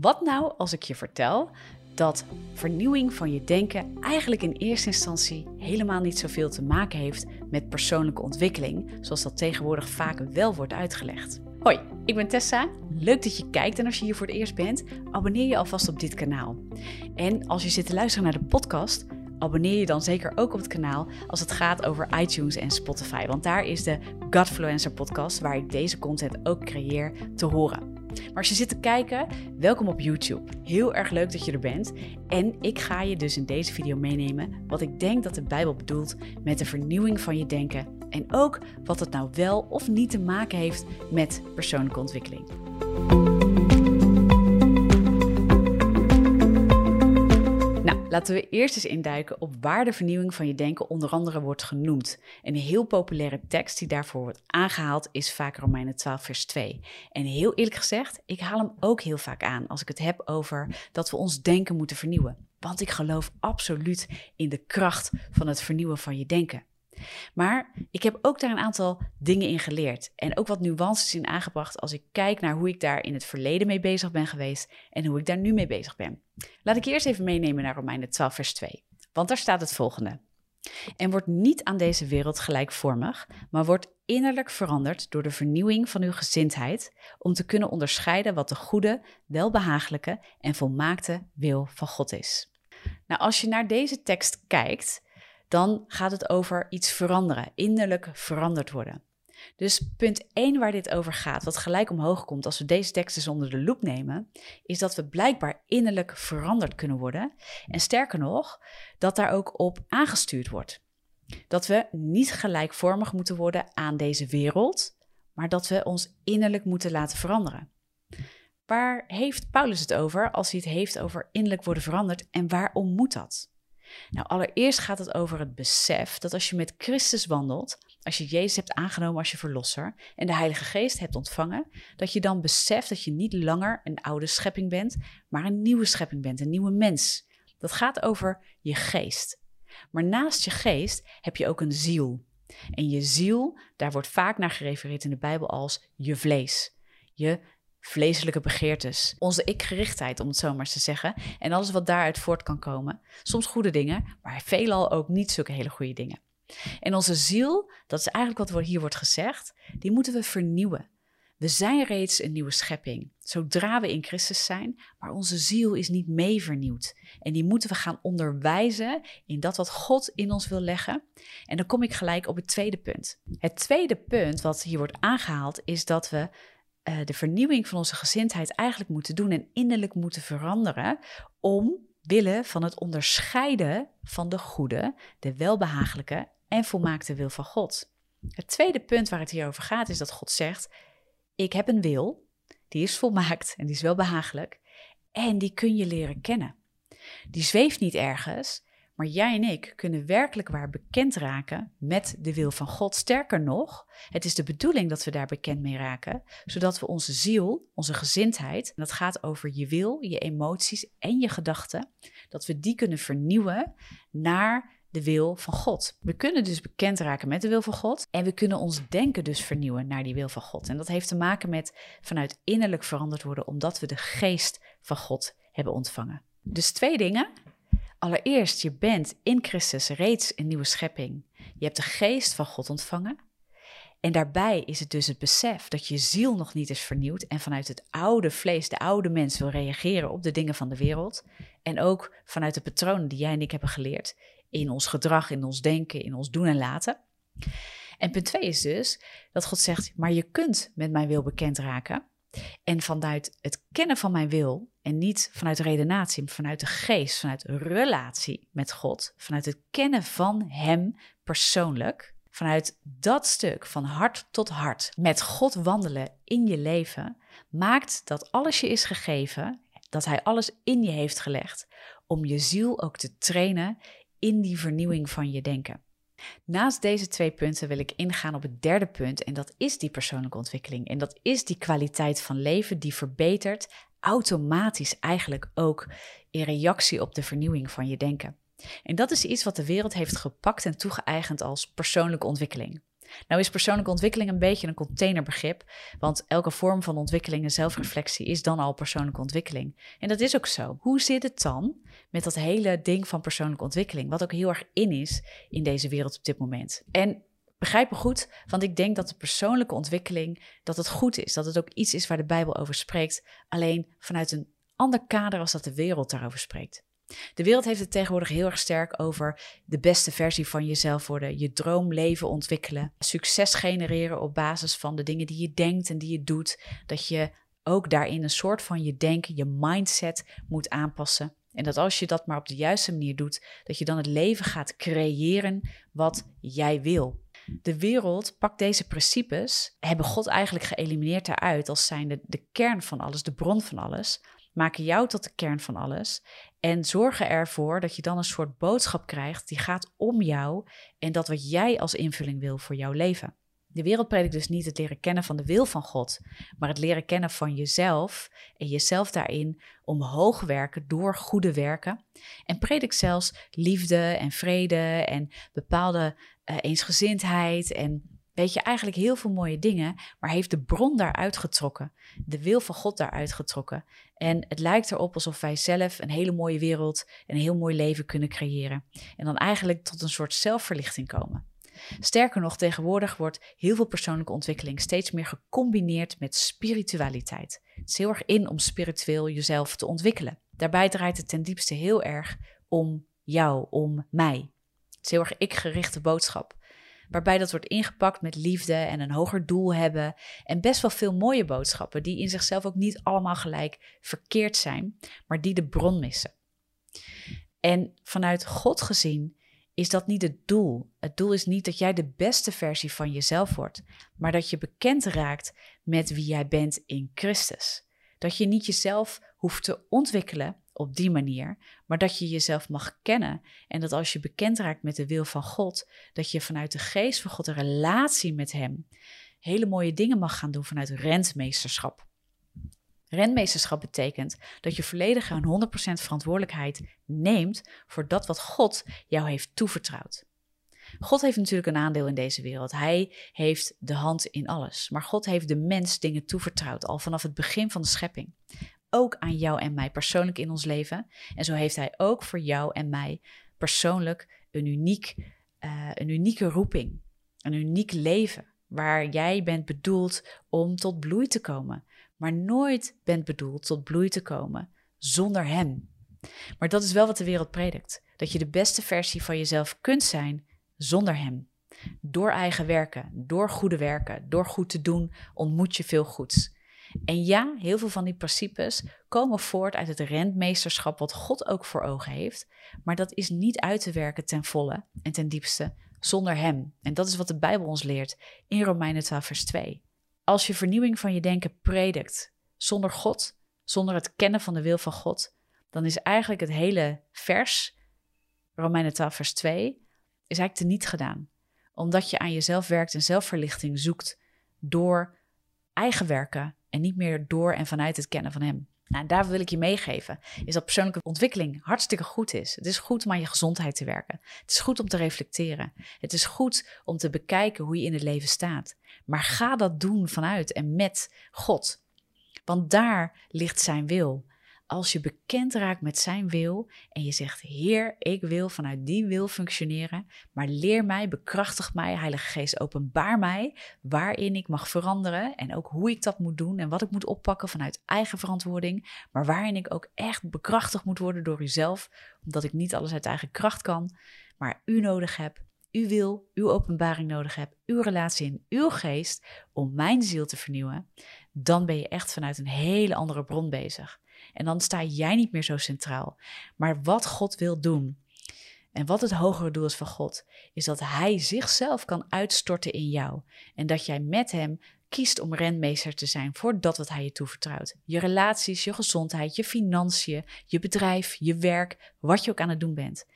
Wat nou als ik je vertel dat vernieuwing van je denken eigenlijk in eerste instantie helemaal niet zoveel te maken heeft met persoonlijke ontwikkeling, zoals dat tegenwoordig vaak wel wordt uitgelegd? Hoi, ik ben Tessa. Leuk dat je kijkt en als je hier voor het eerst bent, abonneer je alvast op dit kanaal. En als je zit te luisteren naar de podcast, abonneer je dan zeker ook op het kanaal als het gaat over iTunes en Spotify, want daar is de Godfluencer podcast waar ik deze content ook creëer te horen. Maar als je zit te kijken, welkom op YouTube. Heel erg leuk dat je er bent. En ik ga je dus in deze video meenemen wat ik denk dat de Bijbel bedoelt met de vernieuwing van je denken. En ook wat het nou wel of niet te maken heeft met persoonlijke ontwikkeling. Laten we eerst eens induiken op waar de vernieuwing van je denken onder andere wordt genoemd. Een heel populaire tekst die daarvoor wordt aangehaald is vaak Romeinen 12, vers 2. En heel eerlijk gezegd, ik haal hem ook heel vaak aan als ik het heb over dat we ons denken moeten vernieuwen. Want ik geloof absoluut in de kracht van het vernieuwen van je denken. Maar ik heb ook daar een aantal dingen in geleerd en ook wat nuances in aangebracht als ik kijk naar hoe ik daar in het verleden mee bezig ben geweest en hoe ik daar nu mee bezig ben. Laat ik je eerst even meenemen naar Romeinen 12, vers 2, want daar staat het volgende. En wordt niet aan deze wereld gelijkvormig, maar wordt innerlijk veranderd door de vernieuwing van uw gezindheid, om te kunnen onderscheiden wat de goede, welbehagelijke en volmaakte wil van God is. Nou, als je naar deze tekst kijkt, dan gaat het over iets veranderen, innerlijk veranderd worden. Dus punt 1 waar dit over gaat, wat gelijk omhoog komt als we deze teksten onder de loep nemen, is dat we blijkbaar innerlijk veranderd kunnen worden. En sterker nog, dat daar ook op aangestuurd wordt. Dat we niet gelijkvormig moeten worden aan deze wereld, maar dat we ons innerlijk moeten laten veranderen. Waar heeft Paulus het over als hij het heeft over innerlijk worden veranderd en waarom moet dat? Nou, allereerst gaat het over het besef dat als je met Christus wandelt, als je Jezus hebt aangenomen als je verlosser en de Heilige Geest hebt ontvangen, dat je dan beseft dat je niet langer een oude schepping bent, maar een nieuwe schepping bent, een nieuwe mens. Dat gaat over je geest. Maar naast je geest heb je ook een ziel. En je ziel, daar wordt vaak naar gerefereerd in de Bijbel als je vlees. Je vleeselijke begeertes, onze ik-gerichtheid, om het zo maar eens te zeggen, en alles wat daaruit voort kan komen. Soms goede dingen, maar veelal ook niet zulke hele goede dingen. En onze ziel, dat is eigenlijk wat hier wordt gezegd, die moeten we vernieuwen. We zijn reeds een nieuwe schepping, zodra we in Christus zijn, maar onze ziel is niet mee vernieuwd. En die moeten we gaan onderwijzen in dat wat God in ons wil leggen. En dan kom ik gelijk op het tweede punt. Het tweede punt wat hier wordt aangehaald is dat we uh, de vernieuwing van onze gezindheid eigenlijk moeten doen en innerlijk moeten veranderen om willen van het onderscheiden van de goede, de welbehagelijke en volmaakte wil van God. Het tweede punt waar het hier over gaat is dat God zegt: Ik heb een wil, die is volmaakt en die is welbehagelijk en die kun je leren kennen. Die zweeft niet ergens, maar jij en ik kunnen werkelijk waar bekend raken met de wil van God. Sterker nog, het is de bedoeling dat we daar bekend mee raken, zodat we onze ziel, onze gezindheid, en dat gaat over je wil, je emoties en je gedachten, dat we die kunnen vernieuwen naar de wil van God. We kunnen dus bekend raken met de wil van God en we kunnen ons denken dus vernieuwen naar die wil van God. En dat heeft te maken met vanuit innerlijk veranderd worden, omdat we de geest van God hebben ontvangen. Dus twee dingen. Allereerst, je bent in Christus reeds een nieuwe schepping. Je hebt de geest van God ontvangen. En daarbij is het dus het besef dat je ziel nog niet is vernieuwd en vanuit het oude vlees, de oude mens wil reageren op de dingen van de wereld. En ook vanuit de patronen die jij en ik hebben geleerd in ons gedrag, in ons denken, in ons doen en laten. En punt twee is dus dat God zegt, maar je kunt met mijn wil bekend raken. En vanuit het kennen van mijn wil, en niet vanuit redenatie, maar vanuit de geest, vanuit relatie met God, vanuit het kennen van Hem persoonlijk, vanuit dat stuk van hart tot hart met God wandelen in je leven, maakt dat alles je is gegeven, dat Hij alles in je heeft gelegd, om je ziel ook te trainen in die vernieuwing van je denken. Naast deze twee punten wil ik ingaan op het derde punt en dat is die persoonlijke ontwikkeling. En dat is die kwaliteit van leven die verbetert automatisch eigenlijk ook in reactie op de vernieuwing van je denken. En dat is iets wat de wereld heeft gepakt en toegeëigend als persoonlijke ontwikkeling. Nou is persoonlijke ontwikkeling een beetje een containerbegrip, want elke vorm van ontwikkeling en zelfreflectie is dan al persoonlijke ontwikkeling. En dat is ook zo. Hoe zit het dan met dat hele ding van persoonlijke ontwikkeling, wat ook heel erg in is in deze wereld op dit moment? En begrijp me goed, want ik denk dat de persoonlijke ontwikkeling, dat het goed is, dat het ook iets is waar de Bijbel over spreekt, alleen vanuit een ander kader als dat de wereld daarover spreekt. De wereld heeft het tegenwoordig heel erg sterk over de beste versie van jezelf worden, je droomleven ontwikkelen, succes genereren op basis van de dingen die je denkt en die je doet, dat je ook daarin een soort van je denken, je mindset moet aanpassen. En dat als je dat maar op de juiste manier doet, dat je dan het leven gaat creëren wat jij wil. De wereld pakt deze principes, hebben God eigenlijk geëlimineerd daaruit als zijnde de kern van alles, de bron van alles, maken jou tot de kern van alles en zorgen ervoor dat je dan een soort boodschap krijgt die gaat om jou en dat wat jij als invulling wil voor jouw leven. De wereld predikt dus niet het leren kennen van de wil van God, maar het leren kennen van jezelf en jezelf daarin omhoog werken door goede werken. En predikt zelfs liefde en vrede en bepaalde uh, eensgezindheid en weet je eigenlijk heel veel mooie dingen, maar heeft de bron daaruit getrokken, de wil van God daaruit getrokken. En het lijkt erop alsof wij zelf een hele mooie wereld en een heel mooi leven kunnen creëren. En dan eigenlijk tot een soort zelfverlichting komen. Sterker nog, tegenwoordig wordt heel veel persoonlijke ontwikkeling steeds meer gecombineerd met spiritualiteit. Het is heel erg in om spiritueel jezelf te ontwikkelen. Daarbij draait het ten diepste heel erg om jou, om mij. Het is heel erg ik-gerichte boodschap waarbij dat wordt ingepakt met liefde en een hoger doel hebben. En best wel veel mooie boodschappen, die in zichzelf ook niet allemaal gelijk verkeerd zijn, maar die de bron missen. En vanuit God gezien is dat niet het doel. Het doel is niet dat jij de beste versie van jezelf wordt, maar dat je bekend raakt met wie jij bent in Christus. Dat je niet jezelf hoeft te ontwikkelen op die manier, maar dat je jezelf mag kennen en dat als je bekend raakt met de wil van God, dat je vanuit de geest van God een relatie met Hem hele mooie dingen mag gaan doen vanuit rentmeesterschap. Rentmeesterschap betekent dat je volledig en 100% verantwoordelijkheid neemt voor dat wat God jou heeft toevertrouwd. God heeft natuurlijk een aandeel in deze wereld. Hij heeft de hand in alles. Maar God heeft de mens dingen toevertrouwd, al vanaf het begin van de schepping ook aan jou en mij persoonlijk in ons leven. En zo heeft Hij ook voor jou en mij persoonlijk een, uniek, uh, een unieke roeping, een uniek leven. Waar jij bent bedoeld om tot bloei te komen, maar nooit bent bedoeld tot bloei te komen zonder Hem. Maar dat is wel wat de wereld predikt: dat je de beste versie van jezelf kunt zijn zonder Hem. Door eigen werken, door goede werken, door goed te doen, ontmoet je veel goeds. En ja, heel veel van die principes komen voort uit het rentmeesterschap wat God ook voor ogen heeft, maar dat is niet uit te werken ten volle en ten diepste zonder Hem. En dat is wat de Bijbel ons leert in Romeinen 12, vers 2. Als je vernieuwing van je denken predikt zonder God, zonder het kennen van de wil van God, dan is eigenlijk het hele vers, Romeinen 12, vers 2, is eigenlijk teniet gedaan. Omdat je aan jezelf werkt en zelfverlichting zoekt door eigen werken en niet meer door en vanuit het kennen van Hem. Nou, daar wil ik je meegeven, is dat persoonlijke ontwikkeling hartstikke goed is. Het is goed om aan je gezondheid te werken. Het is goed om te reflecteren. Het is goed om te bekijken hoe je in het leven staat. Maar ga dat doen vanuit en met God. Want daar ligt zijn wil als je bekend raakt met zijn wil en je zegt: Heer, ik wil vanuit die wil functioneren, maar leer mij, bekrachtig mij, Heilige Geest, openbaar mij waarin ik mag veranderen en ook hoe ik dat moet doen en wat ik moet oppakken vanuit eigen verantwoording, maar waarin ik ook echt bekrachtigd moet worden door uzelf, omdat ik niet alles uit eigen kracht kan, maar u nodig heb. Uw wil, uw openbaring nodig heb, uw relatie in uw geest om mijn ziel te vernieuwen, dan ben je echt vanuit een hele andere bron bezig. En dan sta jij niet meer zo centraal. Maar wat God wil doen en wat het hogere doel is van God, is dat Hij zichzelf kan uitstorten in jou. En dat jij met Hem kiest om renmeester te zijn voor dat wat Hij je toevertrouwt. Je relaties, je gezondheid, je financiën, je bedrijf, je werk, wat je ook aan het doen bent.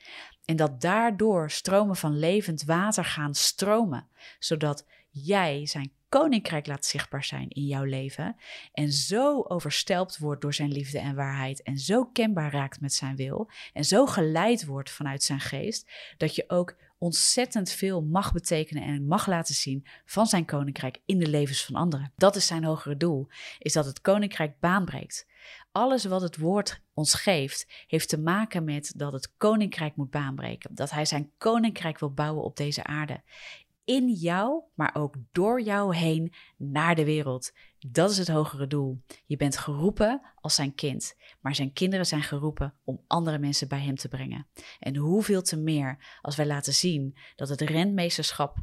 En dat daardoor stromen van levend water gaan stromen, zodat jij zijn koninkrijk laat zichtbaar zijn in jouw leven en zo overstelpt wordt door zijn liefde en waarheid en zo kenbaar raakt met zijn wil en zo geleid wordt vanuit zijn geest, dat je ook ontzettend veel mag betekenen en mag laten zien van zijn koninkrijk in de levens van anderen. Dat is zijn hogere doel, is dat het koninkrijk baanbreekt. Alles wat het woord ons geeft, heeft te maken met dat het koninkrijk moet baanbreken. Dat hij zijn koninkrijk wil bouwen op deze aarde in jou, maar ook door jou heen naar de wereld. Dat is het hogere doel. Je bent geroepen als zijn kind, maar zijn kinderen zijn geroepen om andere mensen bij hem te brengen. En hoeveel te meer als wij laten zien dat het rentmeesterschap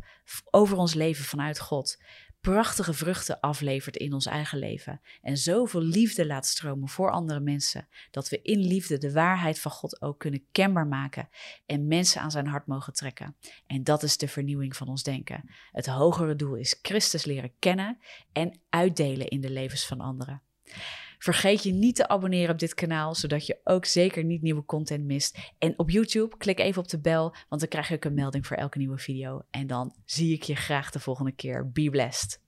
over ons leven vanuit God prachtige vruchten aflevert in ons eigen leven. En zoveel liefde laat stromen voor andere mensen. Dat we in liefde de waarheid van God ook kunnen kenbaar maken. En mensen aan zijn hart mogen trekken. En dat is de vernieuwing van ons denken. Het hogere doel is Christus leren kennen en uitdelen in de levens van anderen. Vergeet je niet te abonneren op dit kanaal, zodat je ook zeker niet nieuwe content mist. En op YouTube, klik even op de bel, want dan krijg ik een melding voor elke nieuwe video. En dan zie ik je graag de volgende keer. Be blessed.